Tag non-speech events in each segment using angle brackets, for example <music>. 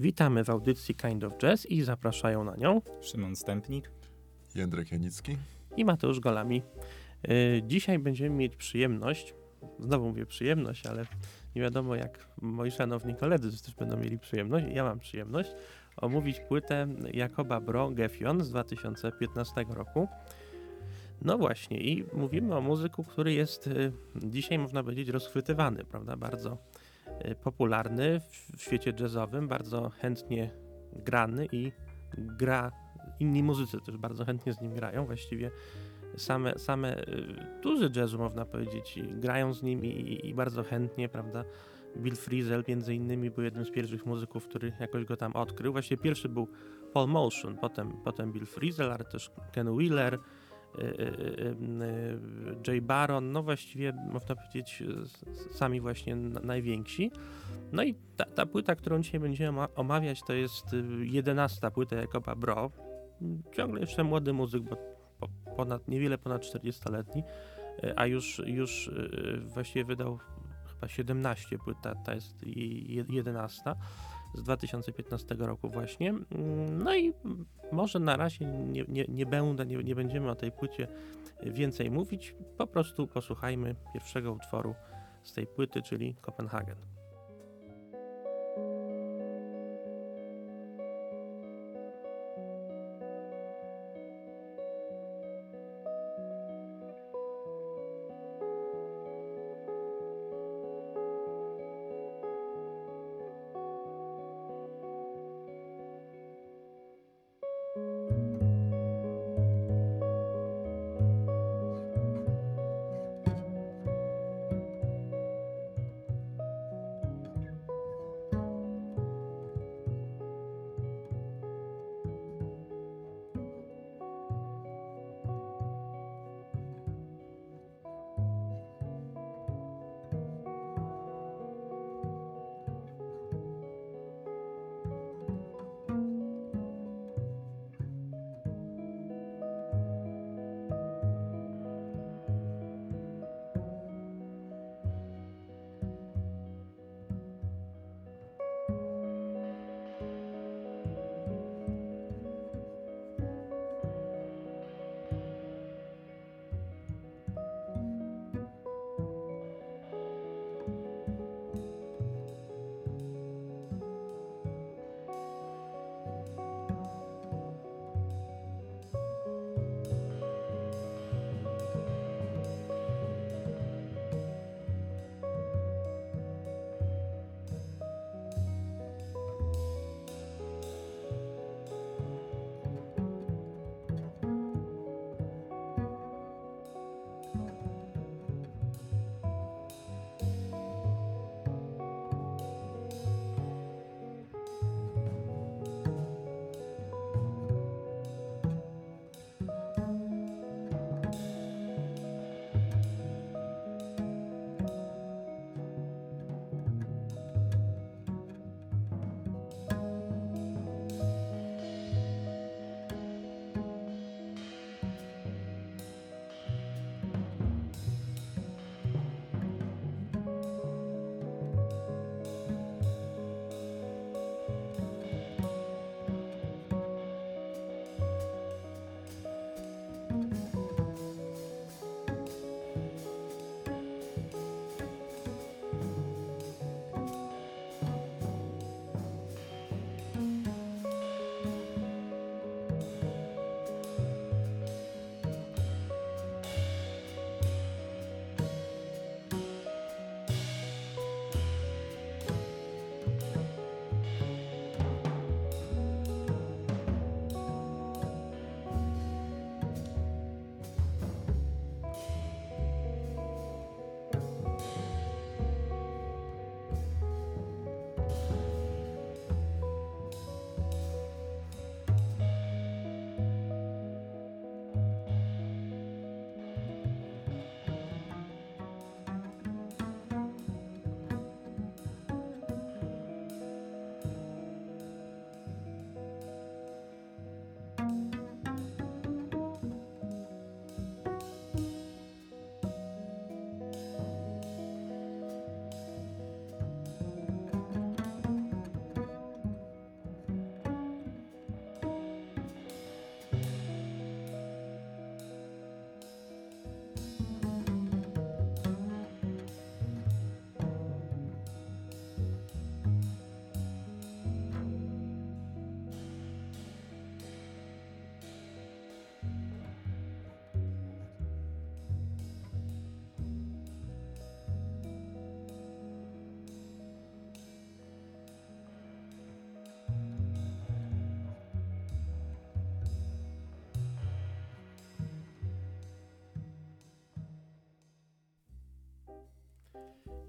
Witamy w audycji Kind of Jazz i zapraszają na nią Szymon Stępnik, Jędrek Janicki i Mateusz Golami. Yy, dzisiaj będziemy mieć przyjemność, znowu mówię przyjemność, ale nie wiadomo jak moi szanowni koledzy też będą mieli przyjemność, ja mam przyjemność, omówić płytę Jakoba Bro Gefion z 2015 roku. No właśnie i mówimy o muzyku, który jest y, dzisiaj można powiedzieć rozchwytywany, prawda, bardzo y, popularny w, świecie jazzowym, bardzo chętnie grany i gra, inni muzycy też bardzo chętnie z nim grają, właściwie same, same y, tuzy jazzu można powiedzieć grają z nim i, i bardzo chętnie, prawda, Bill Frisell między innymi był jednym z pierwszych muzyków, który jakoś go tam odkrył. Właściwie pierwszy był Paul Motion, potem, potem Bill Frisell, ale też Ken Wheeler, y, y, Jay Baron, no właściwie można powiedzieć sami właśnie najwięksi. No i ta, ta płyta, którą dzisiaj będziemy omawiać, to jest jedenasta płyta Jakoba Bro. Ciągle jeszcze młody muzyk, bo ponad, niewiele ponad 40-letni, a już, już właściwie wydał chyba 17 płyt, ta, ta jest 11 z 2015 roku właśnie. No i może na razie nie, nie, nie będę, nie, nie będziemy o tej płycie więcej mówić, po prostu posłuchajmy pierwszego utworu z tej płyty, czyli Kopenhagen.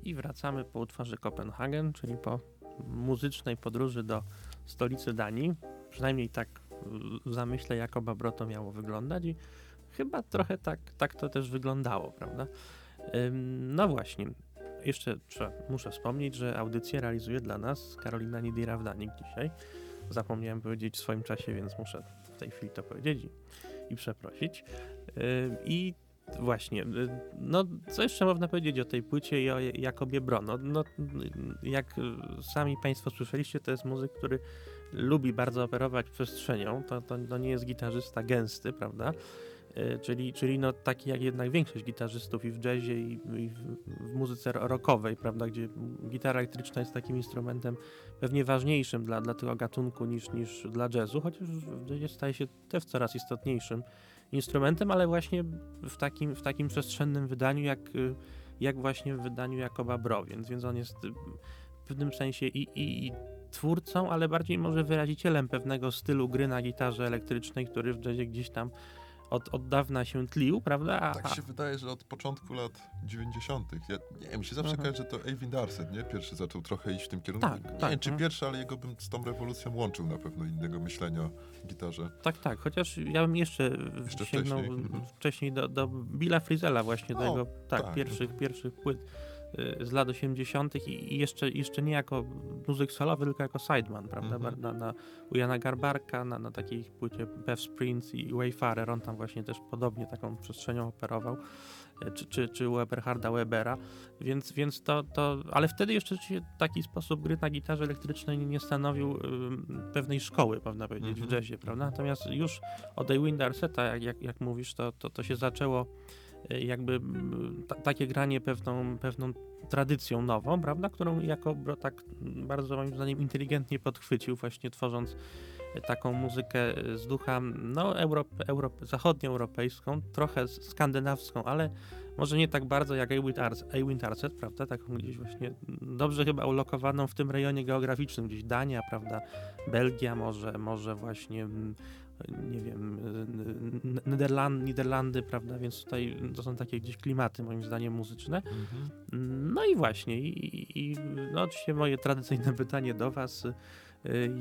I wracamy po utworze Kopenhagen, czyli po muzycznej podróży do stolicy Danii. Przynajmniej tak w zamyśle Jakoba Broto miało wyglądać i chyba trochę tak, tak to też wyglądało, prawda? No właśnie, jeszcze trzeba, muszę wspomnieć, że audycję realizuje dla nas Karolina Nidira-Wdanik dzisiaj. Zapomniałem powiedzieć w swoim czasie, więc muszę w tej chwili to powiedzieć i, i przeprosić. I Właśnie. Y, no, co jeszcze można powiedzieć o tej płycie i o Jakobie Bro? No, no, jak sami Państwo słyszeliście, to jest muzyk, który lubi bardzo operować przestrzenią. To, to, to nie jest gitarzysta gęsty, prawda? Y, czyli, czyli no taki jak jednak większość gitarzystów i w jazzie i, i w, w, muzyce rockowej, prawda, gdzie gitara elektryczna jest takim instrumentem pewnie ważniejszym dla, dla tego gatunku niż, niż dla jazzu, chociaż w jazzie staje się też coraz istotniejszym instrumentem, ale właśnie w takim, w takim przestrzennym wydaniu, jak, jak właśnie w wydaniu Jakoba Bro, więc, więc on jest w pewnym sensie i, i, i twórcą, ale bardziej może wyrazicielem pewnego stylu gry na gitarze elektrycznej, który w jazzie gdzieś tam od, od dawna się tlił, prawda? A, tak się wydaje, że od początku lat 90. Ja, nie wiem, mi się zawsze kojarzy, że to Avin Darset, nie? Pierwszy zaczął trochę iść w tym kierunku. Tak, nie tak, wiem, czy no. pierwszy, ale jego bym z tą rewolucją łączył na pewno innego myślenia o gitarze. Tak, tak, chociaż ja bym jeszcze, jeszcze sięgnął wcześniej, mhm. wcześniej do, do Billa Frizella właśnie, do jego tak, tak. Pierwszych, pierwszych płyt z lat 80. i jeszcze, jeszcze nie jako muzyk solowy, tylko jako sideman, prawda? Mm -hmm. na, na, u Jana Garbarka, na, na takiej płycie Bev Springs i Wayfarer, on tam właśnie też podobnie taką przestrzenią operował, y, czy, czy, czy u Eberharda Webera, więc, więc to, to, ale wtedy jeszcze taki sposób gry na gitarze elektrycznej nie stanowił y, pewnej szkoły, można powiedzieć, mm -hmm. w mhm. jazzie, prawda? Natomiast już od Ewinda Arseta, jak, jak, jak mówisz, to, to, to się zaczęło Y, jakby takie granie pewną, pewną tradycją nową, prawda, którą jako tak bardzo moim zdaniem inteligentnie podchwycił, właśnie tworząc taką muzykę z ducha no, Europ, Europ, zachodnioeuropejską, trochę skandynawską, ale może nie tak bardzo jak Eywind Arset, prawda, taką gdzieś właśnie dobrze chyba ulokowaną w tym rejonie geograficznym, gdzieś Dania, prawda, Belgia może, może właśnie nie wiem, Niderland, Niderlandy, prawda, więc tutaj to są takie gdzieś klimaty moim zdaniem muzyczne. Mhm. No i właśnie, i, i no oczywiście moje tradycyjne <laughs> pytanie do was, y,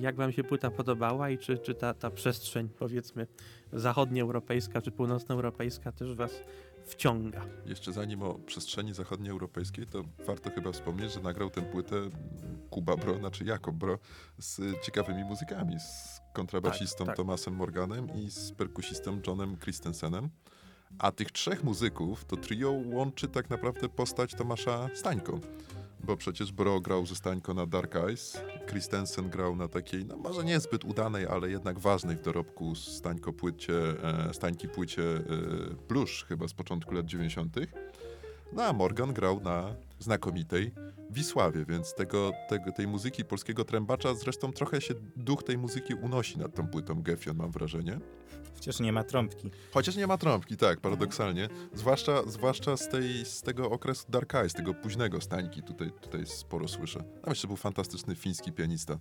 jak wam się płyta podobała i czy, czy ta, ta przestrzeń powiedzmy zachodnioeuropejska czy północnoeuropejska też was wciąga. Jeszcze zanim o przestrzeni zachodnioeuropejskiej, to warto chyba wspomnieć, że nagrał tę płytę Kuba Bro, znaczy Jakob Bro, z ciekawymi muzykami, z kontrabasistą tak, tak. Tomasem Morganem i z perkusistą Johnem Christensenem. A tych trzech muzyków to trio łączy tak naprawdę postać Tomasza Stańko bo przecież Bro grał ze Stańko na Dark Eyes, Christensen grał na takiej, no może niezbyt udanej, ale jednak ważnej w dorobku Stańko płycie, e, Stańki płycie e, Blush chyba z początku lat 90. No a Morgan grał na znakomitej Wisławie, więc tego, tego, tej muzyki polskiego trębacza zresztą trochę się duch tej muzyki unosi nad tą płytą Gefion, mam wrażenie. Chociaż nie ma trąbki. Chociaż nie ma trąbki, tak, paradoksalnie. Zwłaszcza, zwłaszcza z, tej, z tego okresu Dark Eyes, tego późnego stańki, tutaj, tutaj sporo słyszę. Tam jeszcze był fantastyczny fiński pianista.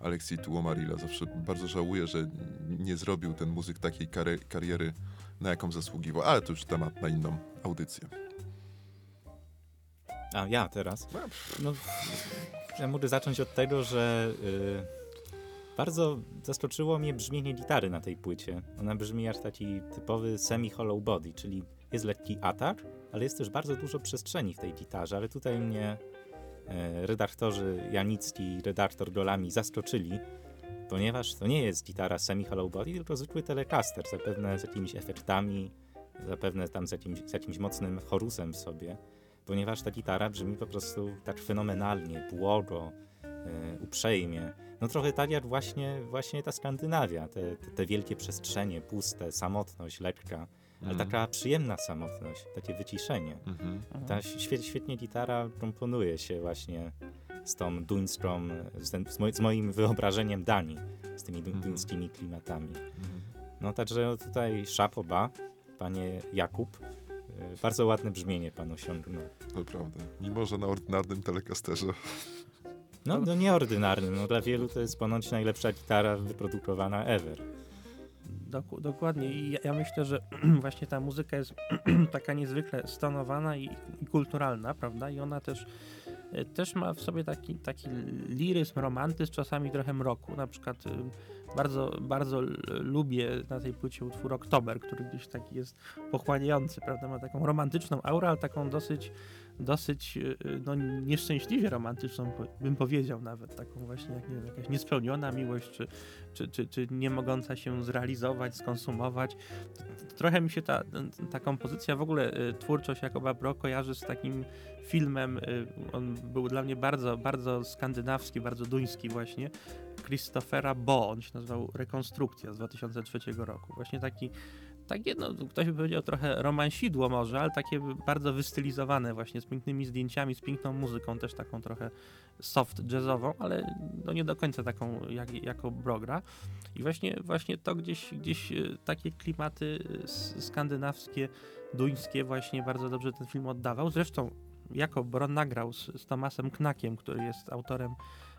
Aleksiej Tuomarila. Zawsze bardzo żałuję, że nie zrobił ten muzyk takiej kariery, na jaką zasługiwał, ale to już temat na inną audycję. A ja teraz. No, ja mogę zacząć od tego, że y, bardzo zaskoczyło mnie brzmienie gitary na tej płycie. Ona brzmi jak taki typowy semi-hollow body, czyli jest lekki atak, ale jest też bardzo dużo przestrzeni w tej gitarze, ale tutaj mnie y, redaktorzy Janicki i redaktor Golami zaskoczyli, ponieważ to nie jest gitara semi-hollow body, tylko zwykły telecaster, zapewne z jakimiś efektami, zapewne tam z jakimś, z jakimś mocnym chorusem w sobie ponieważ ta gitara brzmi po prostu tak fenomenalnie, błogo, e, uprzejmie. No trochę tak jak właśnie, właśnie ta Skandynawia, te, te, te wielkie przestrzenie, puste, samotność, lekka, ale mhm. taka przyjemna samotność, takie wyciszenie. Mm -hmm. Ta świe, świetnie gitara komponuje się właśnie z tą duńską, z, z, z moim wyobrażeniem Danii, z tymi mm -hmm. duńskimi klimatami. No także tutaj szapoba, panie Jakub, bardzo ładne brzmienie pan osiągnął. To prawda. Mimo, że na ordynarnym telekasterze. No, no nieordynarnym. No, dla wielu to jest ponoć najlepsza gitara wyprodukowana ever. Dok dokładnie i ja, ja, myślę, że <clears throat> właśnie ta muzyka jest <clears throat> taka niezwykle stonowana i, i, kulturalna, prawda? I ona też, e, też ma w sobie taki, taki liryzm, romantyzm, czasami trochę mroku. Na przykład y, bardzo, bardzo lubię na tej płycie utwór Oktober, który gdzieś taki jest pochłaniający, prawda? Ma taką romantyczną aurę, ale taką dosyć dosyć y, y, no, nieszczęśliwie romantyczną, bym powiedział nawet, taką właśnie jak, nie wiem, jakaś niespełniona miłość, czy, czy, czy, czy nie mogąca się zrealizować, skonsumować. Trochę mi się ta, ta kompozycja, w ogóle y, twórczość Jakoba Bro kojarzy z takim filmem, on był dla mnie bardzo, bardzo skandynawski, bardzo duński właśnie, Christophera Bo, on się nazywał Rekonstrukcja z 2003 roku. Właśnie taki takie, no, ktoś by powiedział trochę romansidło może, ale takie bardzo wystylizowane właśnie, z pięknymi zdjęciami, z piękną muzyką, też taką trochę soft jazzową, ale no nie do końca taką jak, jako brogra. I właśnie, właśnie to gdzieś, gdzieś e, takie klimaty skandynawskie, duńskie właśnie bardzo dobrze ten film oddawał. Zresztą jako Bron nagrał z, z Tomasem Knakiem, który jest autorem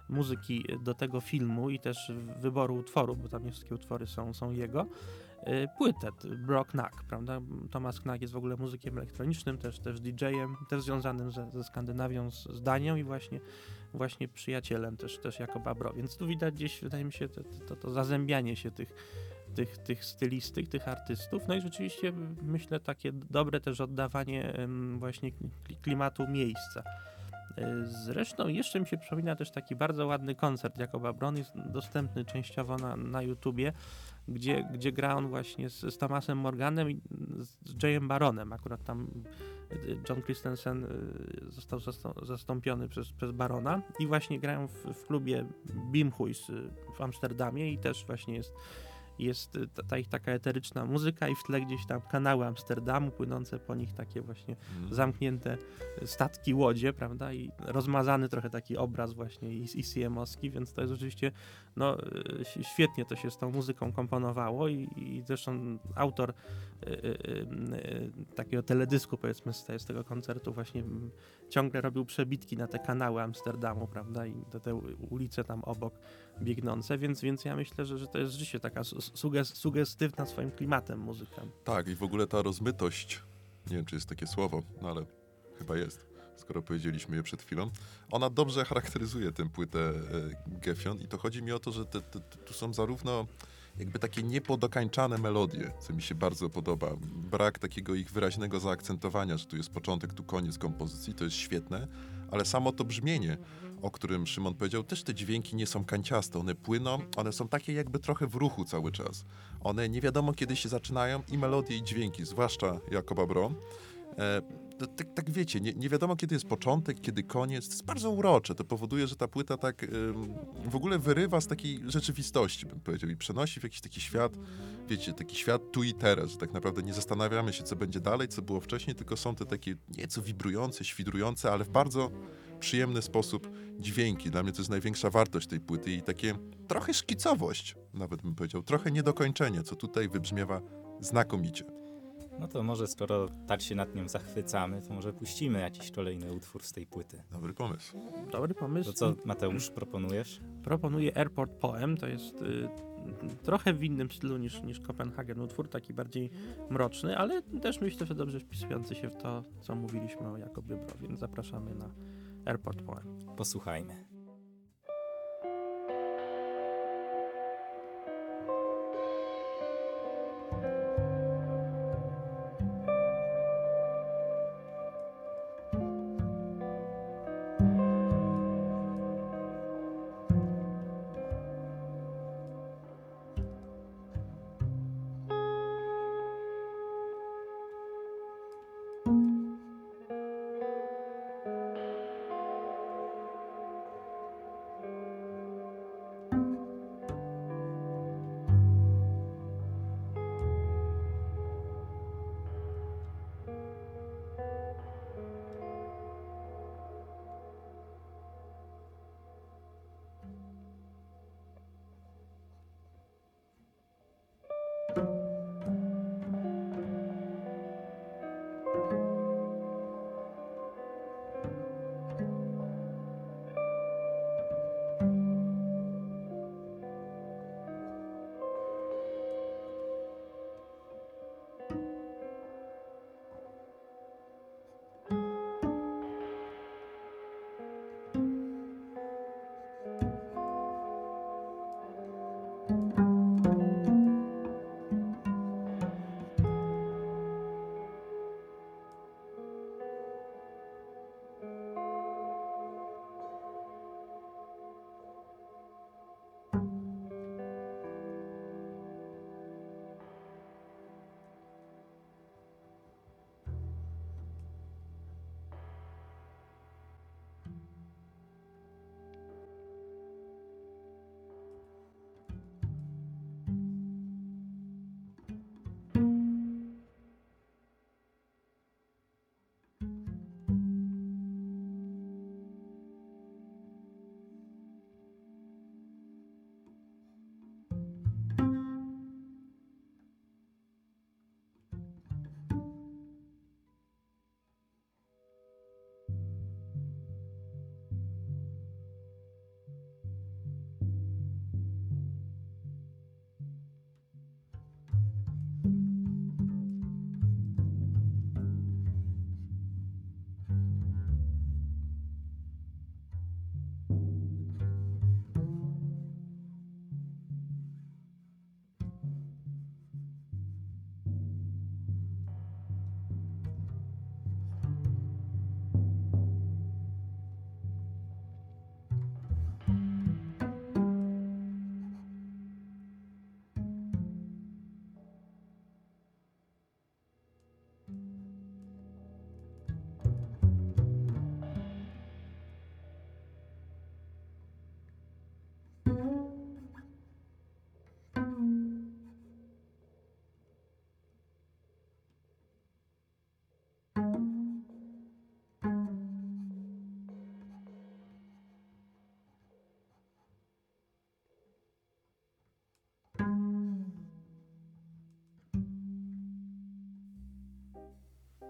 muzyki do tego filmu i też wyboru utworów, bo tam nie wszystkie utwory są, są jego. Y, płytę Brock Knack, prawda? Thomas Knack jest w ogóle muzykiem elektronicznym, też, też DJ-em, też związanym ze, ze Skandynawią, z, z Danią i właśnie, właśnie przyjacielem też, też jako Babro. Więc tu widać gdzieś, wydaje mi się, to, to, to zazębianie się tych, tych, tych stylistyk, tych artystów. No i rzeczywiście myślę takie dobre też oddawanie właśnie klimatu miejsca. Y, zresztą jeszcze mi się przypomina też taki bardzo ładny koncert Jakoba Bron, jest dostępny częściowo na, na YouTubie gdzie, gdzie gra on właśnie z, z Thomasem Morganem i z Jayem Baronem. Akurat tam y, John Christensen y, został zastąpiony przez, przez Barona i właśnie grają w, w klubie Bimhuis w Amsterdamie i też właśnie jest jest y, ta, ich taka eteryczna muzyka i w tle gdzieś tam kanały Amsterdamu, płynące po nich takie właśnie mm. zamknięte statki, łodzie, prawda, i rozmazany trochę taki obraz właśnie ICM-owski, więc to jest oczywiście, no, y, świetnie to się z tą muzyką komponowało i, i zresztą autor y, y, y, takiego teledysku, powiedzmy, z, z tego koncertu właśnie ciągle robił przebitki na te kanały Amsterdamu, prawda, i do te ulice tam obok biegnące, więc, więc ja myślę, że, że to jest rzeczywiście taka sugestywna swoim klimatem muzyka. Tak, i w ogóle ta rozmytość, nie wiem, czy jest takie słowo, no ale chyba jest, skoro powiedzieliśmy je przed chwilą, ona dobrze charakteryzuje tę płytę e, Gefion i to chodzi mi o to, że te, te, tu są zarówno jakby takie niepodokańczane melodie, co mi się bardzo podoba. Brak takiego ich wyraźnego zaakcentowania, że tu jest początek, tu koniec kompozycji, to jest świetne, ale samo to brzmienie, o którym Szymon powiedział, też te dźwięki nie są kanciaste, one płyną, one są takie jakby trochę w ruchu cały czas. One nie wiadomo kiedy się zaczynają i melodie i dźwięki, zwłaszcza Jakoba Bro. E, tak, tak, wiecie, nie, nie, wiadomo kiedy jest początek, kiedy koniec. To jest bardzo urocze. To powoduje, że ta płyta tak w ogóle wyrywa z takiej rzeczywistości, bym powiedział, i przenosi w jakiś taki świat, wiecie, taki świat tu i teraz, że tak naprawdę nie zastanawiamy się, co będzie dalej, co było wcześniej, tylko są te takie nieco wibrujące, świdrujące, ale w bardzo przyjemny sposób dźwięki. Dla mnie to jest największa wartość tej płyty i takie trochę szkicowość, nawet bym powiedział, trochę niedokończenie, co tutaj wybrzmiewa znakomicie. No to może skoro tak się nad nią zachwycamy, to może puścimy jakiś kolejny utwór z tej płyty. Dobry pomysł. Dobry pomysł. To co, Mateusz, proponujesz? Proponuję Airport Poem. To jest y, trochę w innym stylu niż, niż Copenhagen utwór, taki bardziej mroczny, ale też myślę, że dobrze wpisujący się w to, co mówiliśmy o Jakobie Bro, więc zapraszamy na Airport Poem. Posłuchajmy.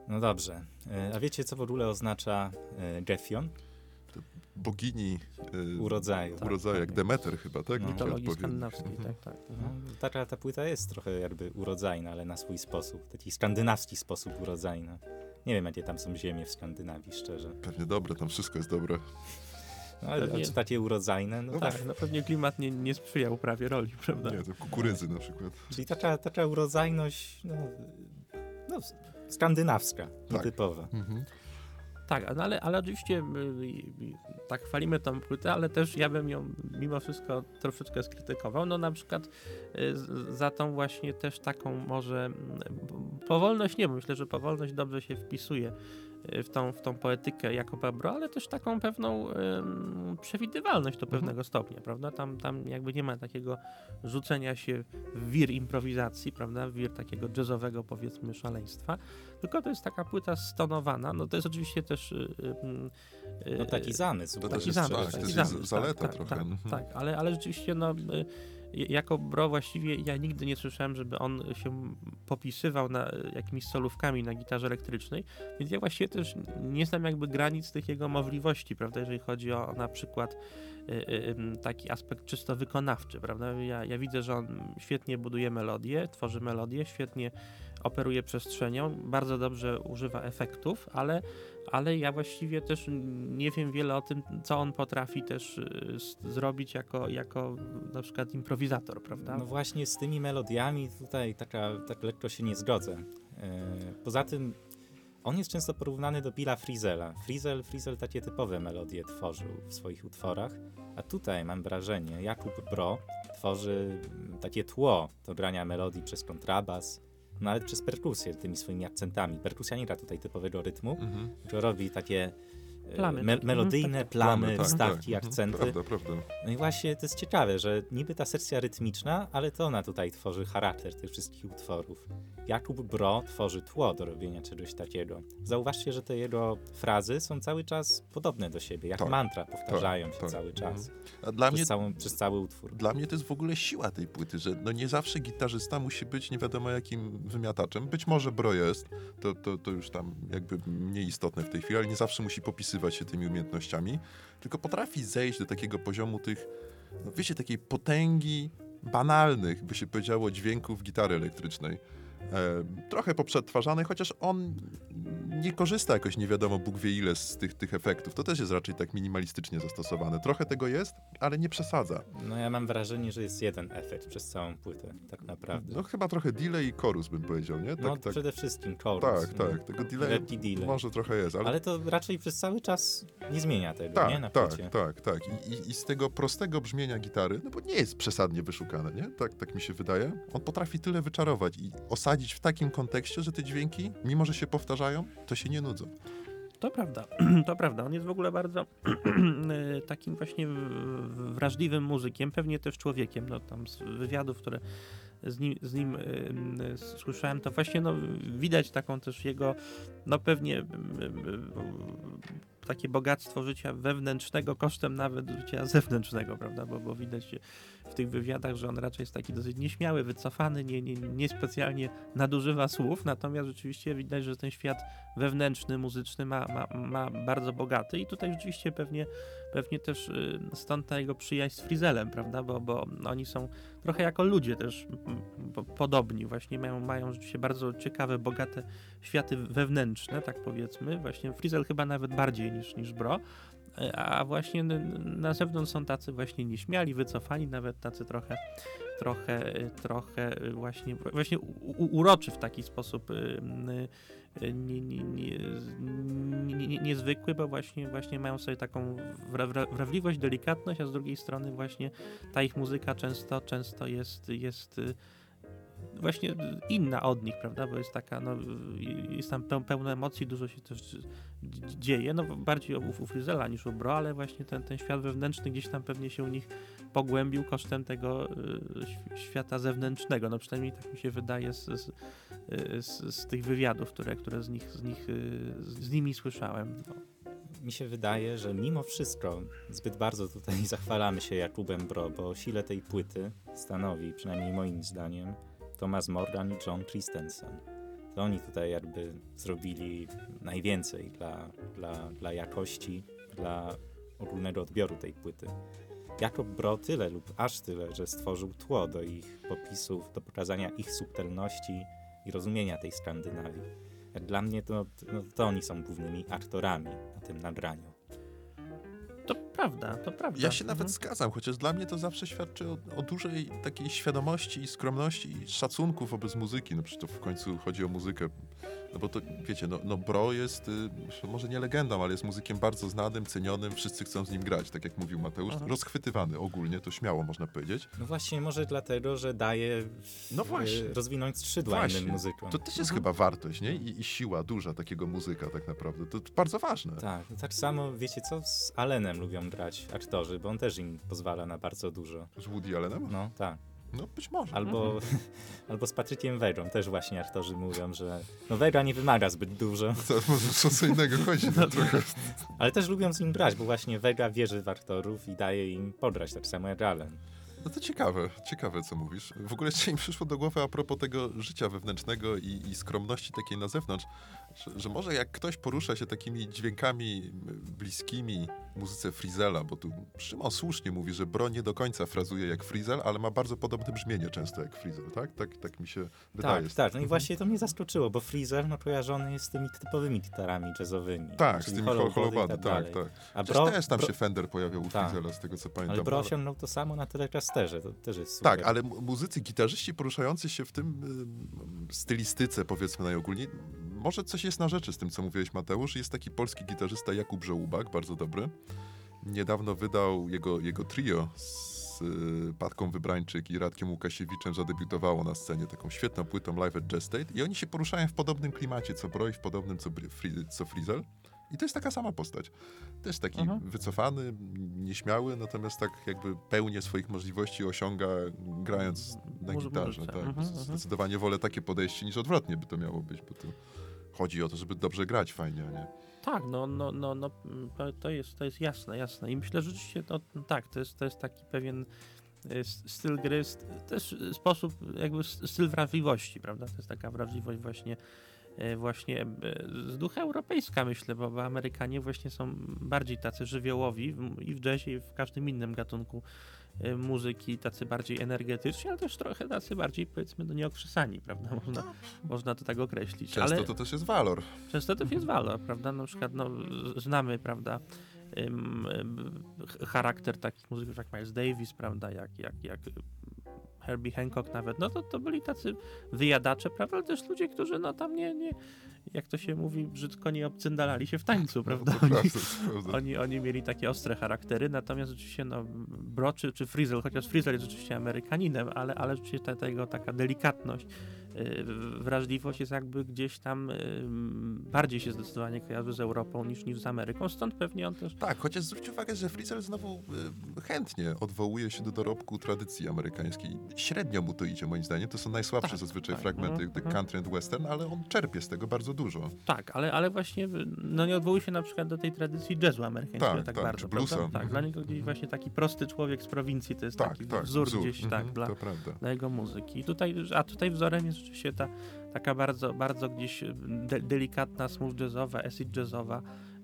No dobrze. E, a wiecie, co w ogóle oznacza Gefion? Bogini e, urodzaju. Urodzaju, tak, jak Demeter chyba, tak? No. Mitologii skandynawskiej, mhm. tak, tak. No, taka ta płyta jest trochę jakby urodzajna, ale na swój sposób. Taki skandynawski sposób urodzajna. Nie wiem, jakie tam są ziemie w Skandynawii, szczerze. Pewnie dobre, tam wszystko jest dobre. No, ale pewnie... czy takie urodzajne? No, no tak, no pewnie klimat nie, nie sprzyja uprawie roli, prawda? Nie, to kukurydzy na przykład. Czyli taka, taka urodzajność, no, no skandynawska, tak. typowa. Mhm. Tak, no ale, ale oczywiście tak chwalimy tą płytę, ale też ja bym ją mimo wszystko troszeczkę skrytykował. No na przykład y, za tą właśnie też taką może powolność, nie wiem, myślę, że powolność dobrze się wpisuje Y, w tą, w tą poetykę jako Babro, ale też taką pewną ym, przewidywalność do mhm. pewnego stopnia, prawda? Tam, tam jakby nie ma takiego rzucenia się w wir improwizacji, prawda? W wir takiego jazzowego powiedzmy szaleństwa, tylko to jest taka płyta stonowana, no to jest oczywiście też... Yy, yy, no taki zamysł. To taki też jest, zamysł, tak, taki to jest zamysł, zaleta tak, trochę. Tak, mhm. tak, ale, ale rzeczywiście no... Yy, jako bro właściwie ja nigdy nie słyszałem, żeby on się popisywał na jakimiś solówkami na gitarze elektrycznej, więc ja właściwie też nie znam jakby granic tych jego możliwości, prawda, jeżeli chodzi o na przykład y, y, taki aspekt czysto wykonawczy, prawda, ja, ja widzę, że on świetnie buduje melodię, tworzy melodię, świetnie operuje przestrzenią, bardzo dobrze używa efektów, ale ale ja właściwie też nie wiem wiele o tym, co on potrafi też y, zrobić jako, jako na przykład improwizator, prawda? No właśnie z tymi melodiami tutaj taka, tak lekko się nie zgodzę. E, poza tym on jest często porównany do Billa Frizela. Frizel, Frizel takie typowe melodie tworzył w swoich utworach, a tutaj mam wrażenie, Jakub Bro tworzy takie tło do grania melodii przez kontrabas, nawet przez perkusję tymi swoimi akcentami. Perkusja nie gra tutaj typowego rytmu, mhm. tylko robi takie plamy, me melodyjne mhm. plamy, plamy tak, wstawki, tak. akcenty. Prawda, prawda. No i właśnie to jest ciekawe, że niby ta sekcja rytmiczna, ale to ona tutaj tworzy charakter tych wszystkich utworów. Jakub Bro tworzy tło do robienia czegoś takiego. Zauważcie, że te jego frazy są cały czas podobne do siebie, jak tak, mantra, powtarzają tak, się tak. cały czas. Mhm. A dla przez, mnie, całą, przez cały utwór. Dla mnie to jest w ogóle siła tej płyty, że no nie zawsze gitarzysta musi być nie wiadomo jakim wymiataczem. Być może Bro jest, to, to, to już tam jakby mniej istotne w tej chwili, ale nie zawsze musi popisywać się tymi umiejętnościami, tylko potrafi zejść do takiego poziomu tych, no wiecie, takiej potęgi banalnych, by się powiedziało, dźwięków gitary elektrycznej trochę poprzetwarzany, chociaż on nie korzysta jakoś nie wiadomo Bóg wie ile z tych, tych efektów. To też jest raczej tak minimalistycznie zastosowane. Trochę tego jest, ale nie przesadza. No ja mam wrażenie, że jest jeden efekt przez całą płytę, tak naprawdę. No chyba trochę delay i chorus bym powiedział, nie? Tak, no tak. przede wszystkim chorus. Tak, tak. Tego delay, delay może trochę jest. Ale... ale... to raczej przez cały czas nie zmienia tego, tak, nie? Na tak, płycie. tak, tak. I, i, I, z tego prostego brzmienia gitary, no bo nie jest przesadnie wyszukane, nie? Tak, tak mi się wydaje. On potrafi tyle wyczarować i osadzić w takim kontekście, że te dźwięki, mimo że się powtarzają, to się nie nudzą. To prawda, <clears throat> to prawda. On jest w ogóle bardzo <clears throat> takim właśnie wrażliwym muzykiem, pewnie też człowiekiem. No, tam z wywiadów, które z nim, z nim y, słyszałem, to właśnie no, widać taką też jego, no pewnie takie bogactwo życia wewnętrznego kosztem nawet życia zewnętrznego, prawda? Bo, bo widać w tych wywiadach, że on raczej jest taki dosyć nieśmiały, wycofany, nie, nie, niespecjalnie nadużywa słów, natomiast rzeczywiście widać, że ten świat wewnętrzny, muzyczny ma, ma, ma bardzo bogaty i tutaj rzeczywiście pewnie, pewnie też stąd ta jego przyjaźń z Frizelem, prawda? Bo, bo oni są trochę jako ludzie też podobni, właśnie mają, mają rzeczywiście bardzo ciekawe, bogate światy wewnętrzne, tak powiedzmy. Właśnie Frizel chyba nawet bardziej niż, niż Bro, a właśnie na zewnątrz są tacy właśnie nieśmiali, wycofani, nawet tacy trochę trochę, trochę właśnie, właśnie uroczy w taki sposób nie, nie, nie, niezwykły, bo właśnie, właśnie mają sobie taką wrażliwość, delikatność, a z drugiej strony właśnie ta ich muzyka często, często jest, jest właśnie inna od nich, prawda, bo jest taka, no, jest tam pełno emocji, dużo się też dzieje, no bardziej u, u Fryzela niż u Bro, ale właśnie ten, ten świat wewnętrzny gdzieś tam pewnie się u nich pogłębił kosztem tego y, świata zewnętrznego, no przynajmniej tak mi się wydaje z, z, z, z tych wywiadów, które, które z, nich, z, nich, y, z nimi słyszałem. No. Mi się wydaje, że mimo wszystko zbyt bardzo tutaj <laughs> zachwalamy się Jakubem Bro, bo sile tej płyty stanowi, przynajmniej moim zdaniem, Thomas Morgan i John Christensen. to oni tutaj jakby zrobili najwięcej dla, dla, dla jakości, dla ogólnego odbioru tej płyty. Jakob Bro tyle lub aż tyle, że stworzył tło do ich popisów, do pokazania ich subtelności i rozumienia tej Skandynawii. Jak dla mnie to, no, to oni są głównymi aktorami na tym nagraniu. To prawda, to prawda. Ja się nawet Mhm. zgadzam, chociaż dla mnie to zawsze świadczy o, o dużej takiej świadomości i skromności i szacunku wobec muzyki. No przecież to w końcu chodzi o muzykę. No bo to, wiecie, no, no Bro jest, y, może nie legendą, ale jest muzykiem bardzo znanym, cenionym, wszyscy chcą z nim grać, tak jak mówił Mateusz. Aha. Rozchwytywany ogólnie, to śmiało można powiedzieć. No właśnie, może dlatego, że daje No właśnie. rozwinąć skrzydła Właśnie. innym muzykom. To też jest Mhm. chyba wartość, nie? I, I siła duża takiego muzyka tak naprawdę. To bardzo ważne. Tak, tak samo, wiecie co, z Allenem lubią grać aktorzy, bo on też im pozwala na bardzo dużo. Z Woody Allenem? No, tak. No być może. Albo, Mhm. <laughs> albo z Patrykiem Wegą też właśnie aktorzy mówią, że no Wega nie wymaga zbyt dużo, To może co innego chodzi, no <laughs> trochę. ale też lubią z nim grać, bo właśnie Wega wierzy w aktorów i daje im podrać, tak samo jak Allen. No to ciekawe, ciekawe co mówisz. W ogóle jeszcze mi przyszło do głowy a propos tego życia wewnętrznego i, i skromności takiej na zewnątrz, że, że może jak ktoś porusza się takimi dźwiękami bliskimi muzyce Frizela, bo tu Szymon słusznie mówi, że Bro nie do końca frazuje jak Frizel, ale ma bardzo podobne brzmienie często jak Frizel, tak? Tak, tak mi się wydaje. Tak, tak, no i właśnie to mnie zaskoczyło, bo Freezer no, kojarzony jest z tymi typowymi gitarami jazzowymi. Tak, z tymi i tak, dalej. tak. A Przecież Bro, też tam Bro, się Fender pojawiał u Tak. Frizela, z tego co pamiętam. ale Bro osiągnął to samo na Telecasterze, to też jest super. Tak, ale mu- muzycy, gitarzyści poruszający się w tym y, stylistyce, powiedzmy najogólniej, może coś jest na rzeczy z tym, co mówiłeś, Mateusz. Jest taki polski gitarzysta Jakub Żołubak, bardzo dobry. Niedawno wydał jego, jego trio z y, Patką Wybrańczyk i Radkiem Łukasiewiczem zadebiutowało na scenie taką świetną płytą Live at Jazz State i oni się poruszają w podobnym klimacie co Broj, w podobnym co, Fri, co Frizel. I to jest taka sama postać. Też taki Mhm. wycofany, nieśmiały, natomiast tak jakby pełnię swoich możliwości osiąga grając na Muzy- gitarze. muzyce. Tak. Mhm, mhm. Zdecydowanie wolę takie podejście niż odwrotnie by to miało być, bo tu chodzi o to, żeby dobrze grać fajnie, nie. Tak, no, no, no, no to- to, jest, to jest jasne, jasne. I myślę, że rzeczywiście no, tak, to jest, to jest taki pewien e, styl gry, też sposób, jakby styl wrażliwości, prawda? To jest taka wrażliwość właśnie e, właśnie e, z ducha europejska, myślę, bo, bo Amerykanie właśnie są bardziej tacy żywiołowi i w jazzie, i w każdym innym gatunku e, muzyki, tacy bardziej energetyczni, ale też trochę tacy bardziej, powiedzmy, no nieokrzesani, prawda? Można, można to tak określić. Często ale... to też jest walor. Często to jest walor, prawda? Na przykład no, znamy, prawda, ch- charakter takich muzyków jak Miles Davis, prawda, jak, jak, jak Herbie Hancock nawet, no to, to byli tacy wyjadacze, prawda, ale też ludzie, którzy no tam nie, nie jak to się mówi brzydko, nie obcyndalali się w tańcu, prawda? No, Oni, prawda, to prawda. oni, oni mieli takie ostre charaktery, natomiast rzeczywiście no, Bro czy, Frizzle, chociaż Frizzle jest rzeczywiście Amerykaninem, ale, ale rzeczywiście ta, tego taka delikatność, wrażliwość jest jakby gdzieś tam bardziej się zdecydowanie kojarzy z Europą niż, niż z Ameryką, stąd pewnie on też Tak, chociaż zwróć uwagę, że Frizzle znowu chętnie odwołuje się do dorobku tradycji amerykańskiej. Średnio mu to idzie, moim zdaniem. To są najsłabsze Tak, zazwyczaj tak, fragmenty mhm, mhm. country and western, ale on czerpie z tego bardzo dużo. Tak, ale, ale właśnie no nie odwołuje się na przykład do tej tradycji jazzu amerykańskiego Tak, tak, tak, bardzo, bluesa. Tak, Mhm. dla niego gdzieś właśnie taki prosty człowiek z prowincji to jest Tak, taki tak, wzór, gdzieś mhm, tak dla, dla jego muzyki. I tutaj, a tutaj wzorem jest rzeczywiście ta taka bardzo, bardzo gdzieś de, delikatna, smooth jazzowa, acid jazzowa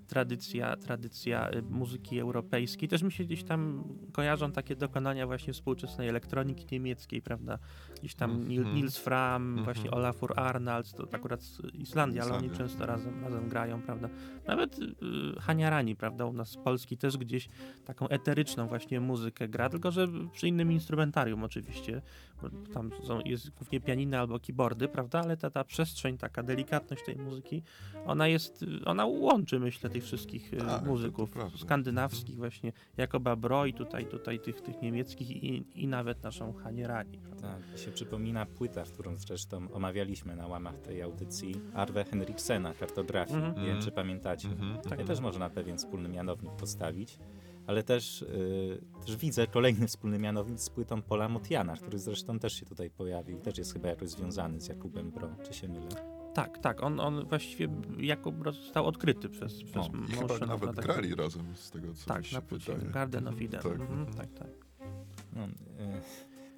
tradycja, tradycja y, muzyki europejskiej. Też mi się gdzieś tam kojarzą takie dokonania właśnie współczesnej elektroniki niemieckiej, prawda? Gdzieś tam Nil, Mhm. Nils Fram, Mhm. właśnie Olafur Arnalds, to akurat z Islandii, ale oni często razem, razem grają, prawda? Nawet y, Haniarani, prawda, u nas z Polski też gdzieś taką eteryczną właśnie muzykę gra, tylko że przy innym instrumentarium oczywiście, tam są, jest głównie pianina albo keyboardy, prawda, ale ta, ta przestrzeń, taka delikatność tej muzyki, ona jest, ona łączy myślę tych wszystkich y, Tak, to- to muzyków skandynawskich właśnie, Jakoba Bro i tutaj, tutaj tych, tych niemieckich i, i nawet naszą Haniarani. prawda? Tak, mi się przypomina płyta, którą zresztą omawialiśmy na łamach tej audycji, Arve Henriksena, kartografii. Mhm. Nie wiem, czy pamiętacie. Mhm, Tutaj mhm. też można pewien wspólny mianownik postawić, ale też, y, też widzę kolejny wspólny mianownik z płytą Pola Motiana, który zresztą też się tutaj pojawił. Też jest chyba jakoś związany z Jakubem Bro, czy się mylę? Tak, tak, on, on właściwie Jakub Bro został odkryty przez, przez O, I chyba nawet tak- grali razem z tego, co Tak, się na płycie wydaje. Garden of Eden. Tak. Mhm, tak, tak. No, y,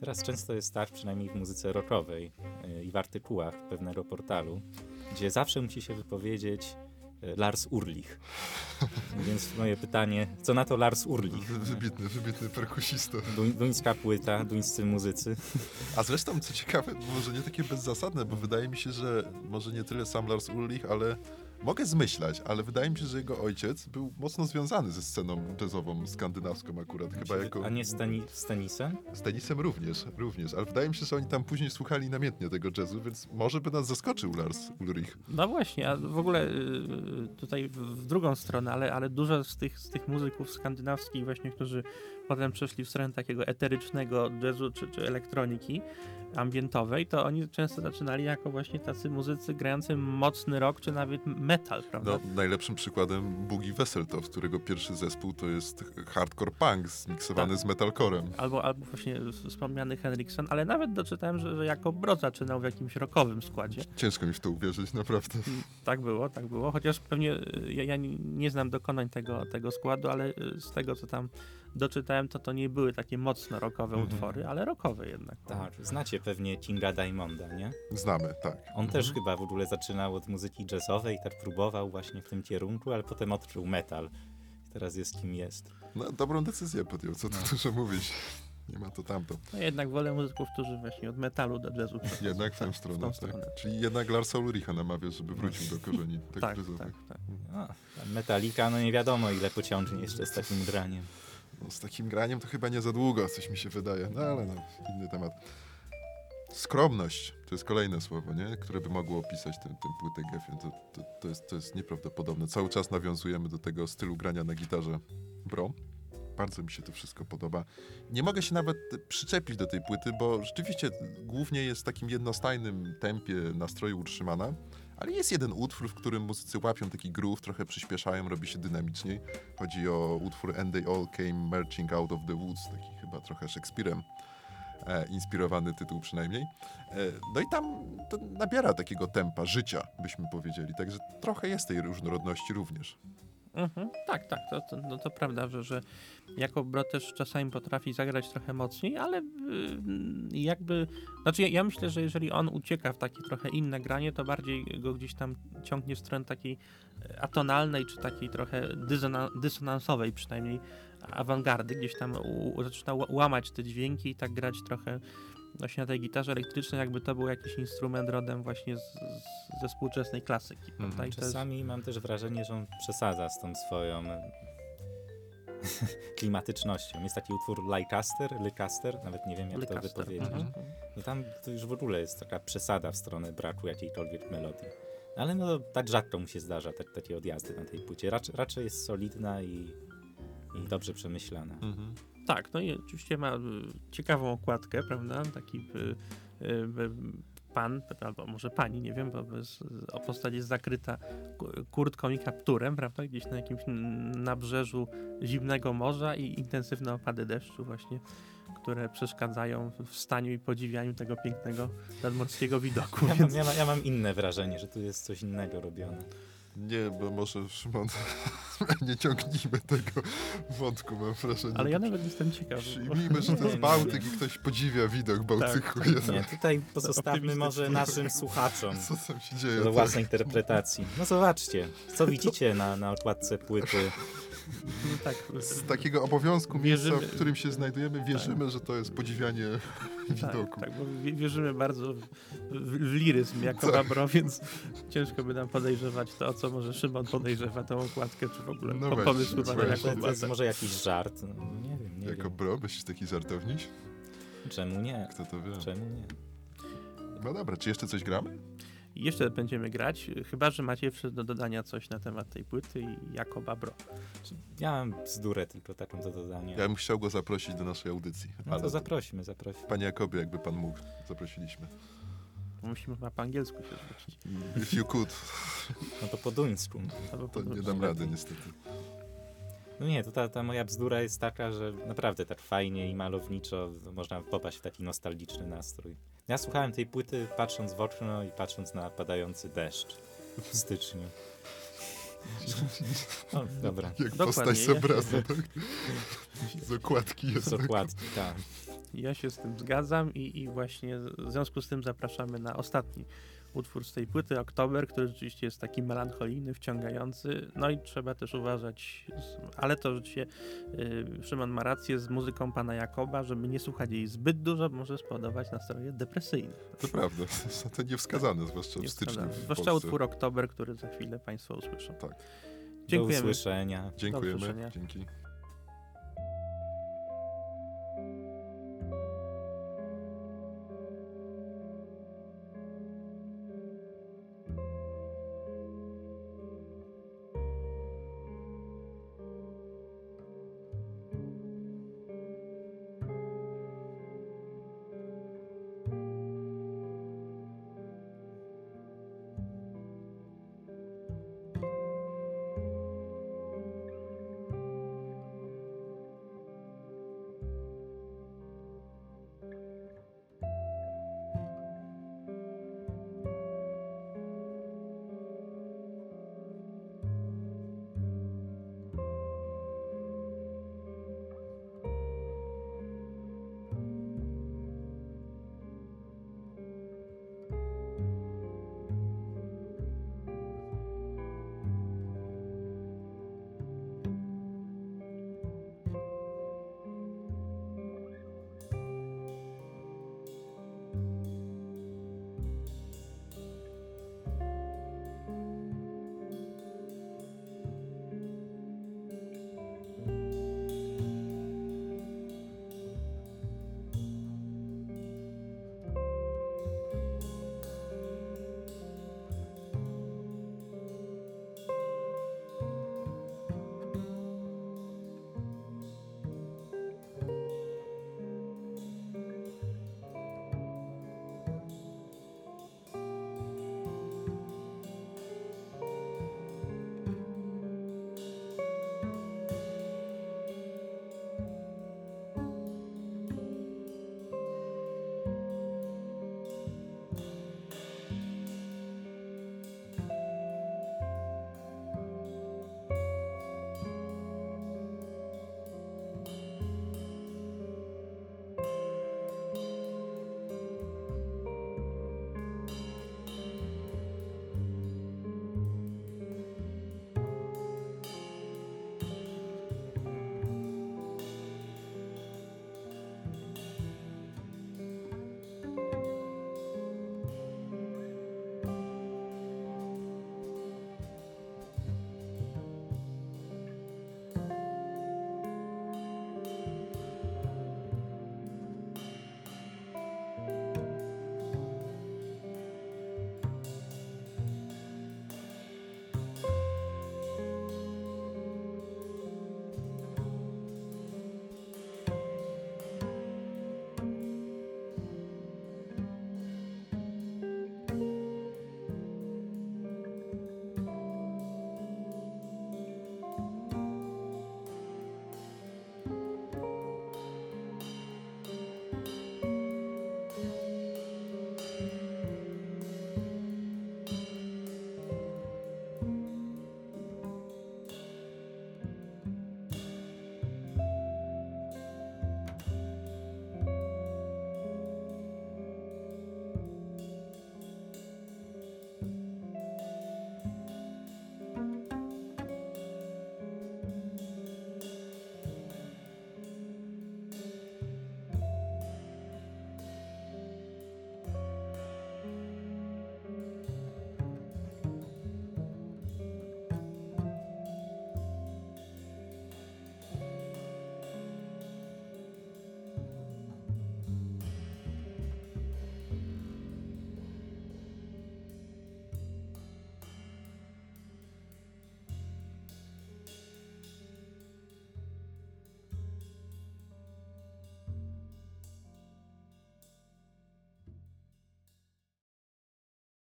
teraz często jest tak, przynajmniej w muzyce rockowej y, i w artykułach pewnego portalu, gdzie zawsze musi się wypowiedzieć Lars Urlich. Więc moje pytanie, co na to Lars Urlich? Wybitny, wybitny perkusista. Duń, duńska płyta, duńscy muzycy. A zresztą, co ciekawe, może nie takie bezzasadne, bo wydaje mi się, że może nie tyle sam Lars Ulrich, ale Mogę zmyślać, ale wydaje mi się, że jego ojciec był mocno związany ze sceną jazzową skandynawską akurat. Chyba jako... A nie Stani z tenisem? Z tenisem również, również, ale wydaje mi się, że oni tam później słuchali namiętnie tego jazzu, więc może by nas zaskoczył Lars Ulrich. No właśnie, a w ogóle y, tutaj w drugą stronę, ale, ale dużo z tych, z tych muzyków skandynawskich właśnie, którzy potem przeszli w stronę takiego eterycznego jazzu czy, czy elektroniki, ambientowej, to oni często zaczynali jako właśnie tacy muzycy grający mocny rock, czy nawet metal, prawda? No, najlepszym przykładem Boogie Wesseltoft, którego pierwszy zespół to jest hardcore punk zmiksowany tak. z metalcorem. Albo, albo właśnie wspomniany Henriksen, ale nawet doczytałem, że, że jako Bro zaczynał w jakimś rockowym składzie. Ciężko mi w to uwierzyć, naprawdę. Mm, tak było, tak było, chociaż pewnie y, ja, ja nie znam dokonań tego, tego składu, ale y, z tego, co tam doczytałem, to to nie były takie mocno rockowe mhm. utwory, ale rockowe jednak. Tak, znacie pewnie Kinga Diamonda, nie? Znamy, tak. On mhm. też chyba w ogóle zaczynał od muzyki jazzowej, tak próbował właśnie w tym kierunku, ale potem odkrył metal. Teraz jest kim jest. No, dobrą decyzję podjął, co tu no. dużo mówić. Nie ma to tamto. No jednak wolę muzyków, którzy właśnie od metalu do jazzu. Jednak w tę stronę, tak. stronę. Czyli jednak Larsa Ulricha namawia, żeby wrócił do korzeni <laughs> tak, tak, jazzowych. Tak, tak. No, Metalika, no nie wiadomo ile pociągnie jeszcze z takim graniem. No, z takim graniem to chyba nie za długo, coś mi się wydaje. No ale no, inny temat. Skromność to jest kolejne słowo, nie? które by mogło opisać tę, tę płytę Geffen. To, to, to, jest, to jest nieprawdopodobne. Cały czas nawiązujemy do tego stylu grania na gitarze Bro. Bardzo mi się to wszystko podoba. Nie mogę się nawet przyczepić do tej płyty, bo rzeczywiście głównie jest w takim jednostajnym tempie nastroju utrzymana. Ale jest jeden utwór, w którym muzycy łapią taki groove, trochę przyspieszają, robi się dynamiczniej. Chodzi o utwór And They All Came Marching Out of the Woods, taki chyba trochę Szekspirem e, inspirowany tytuł przynajmniej. E, no i tam to nabiera takiego tempa życia, byśmy powiedzieli. Także trochę jest tej różnorodności również. Mhm, tak, tak, to, to, no to prawda, że, że jako bro też czasami potrafi zagrać trochę mocniej, ale yy, jakby, znaczy ja, ja, myślę, że jeżeli on ucieka w takie trochę inne granie, to bardziej go gdzieś tam ciągnie w stronę takiej e, atonalnej, czy takiej trochę dysonansowej przynajmniej awangardy, gdzieś tam u, zaczyna łamać te dźwięki i tak grać trochę właśnie na tej gitarze elektrycznej, jakby to był jakiś instrument rodem właśnie z, z, ze współczesnej klasyki. Mm. Czasami mam też wrażenie, że on przesadza z tą swoją <laughs> klimatycznością. Jest taki utwór Leicester, Leicester, nawet nie wiem jak Leicester. to wypowiedzieć. Mhm. No tam to już w ogóle jest taka przesada w stronę braku jakiejkolwiek melodii. Ale no tak rzadko mu się zdarza tak, takie odjazdy na tej płycie. Rac raczej jest solidna i, i dobrze przemyślana. Mhm. Tak, no i oczywiście ma y, ciekawą okładkę, prawda? Taki y, y, pan, albo może pani, nie wiem, bo bez, postać jest zakryta kurtką i kapturem, prawda? Gdzieś na jakimś nabrzeżu zimnego morza i intensywne opady deszczu właśnie, które przeszkadzają w staniu i podziwianiu tego pięknego nadmorskiego widoku. Ja, więc... mam, ja mam inne wrażenie, że tu jest coś innego robione. Nie, bo może Szymon, <laughs> nie ciągnijmy tego wątku, mam wrażenie. Ale ja nawet jestem ciekaw. Przyjmijmy, że to jest Bałtyk i ktoś podziwia widok Bałtyku. Tak, nie, tutaj pozostawmy może naszym słuchaczom co tam się dzieje, do tak? własnej interpretacji. No zobaczcie, co widzicie na, na okładce płyty no tak. Z takiego obowiązku wierzymy, miejsca, w którym się znajdujemy, wierzymy, tak. że to jest podziwianie tak, widoku. Tak, bo wierzymy bardzo w, w liryzm jako tak. Więc ciężko by nam podejrzewać to, o co może Szymon podejrzewa tą okładkę, czy w ogóle no po, pomysł chyba na jaką To jest może jakiś żart, no, nie wiem, nie Jako wiem. bro, myślisz taki żartowniś? Czemu nie? Kto to wie? Czemu nie? No dobra, czy jeszcze coś gramy? I jeszcze będziemy grać, chyba że macie jeszcze do dodania coś na temat tej płyty i jako Babro. Ja mam bzdurę tylko taką do dodania. Ja bym chciał go zaprosić do naszej audycji. No ale to zaprosimy, zaprosimy. Panie Jakobie, jakby pan mógł, zaprosiliśmy. Musimy chyba po angielsku się zwrócić. If you could. No to po duńsku. No, to nie dam rady niestety. No nie, to ta, ta moja bzdura jest taka, że naprawdę tak fajnie i malowniczo można popaść w taki nostalgiczny nastrój. Ja słuchałem tej płyty patrząc w okno i patrząc na padający deszcz w styczniu. <laughs> O, dobra. Jak Dokładnie, postać z obrazu, tak? Z okładki jest. Z okładki, tak. Ja się z tym zgadzam i, i właśnie w związku z tym zapraszamy na ostatni utwór z tej płyty, Oktober, który rzeczywiście jest taki melancholijny, wciągający. No i trzeba też uważać, ale to rzeczywiście yy, Szymon ma rację z muzyką pana Jakoba, żeby nie słuchać jej zbyt dużo, bo może spowodować nastroje depresyjne. To prawda, są <laughs> to niewskazane, zwłaszcza w styczniu. W zwłaszcza utwór Oktober, który za chwilę państwo usłyszą. Tak. Dziękujemy. Do usłyszenia. Dziękujemy. Do usłyszenia. Dzięki.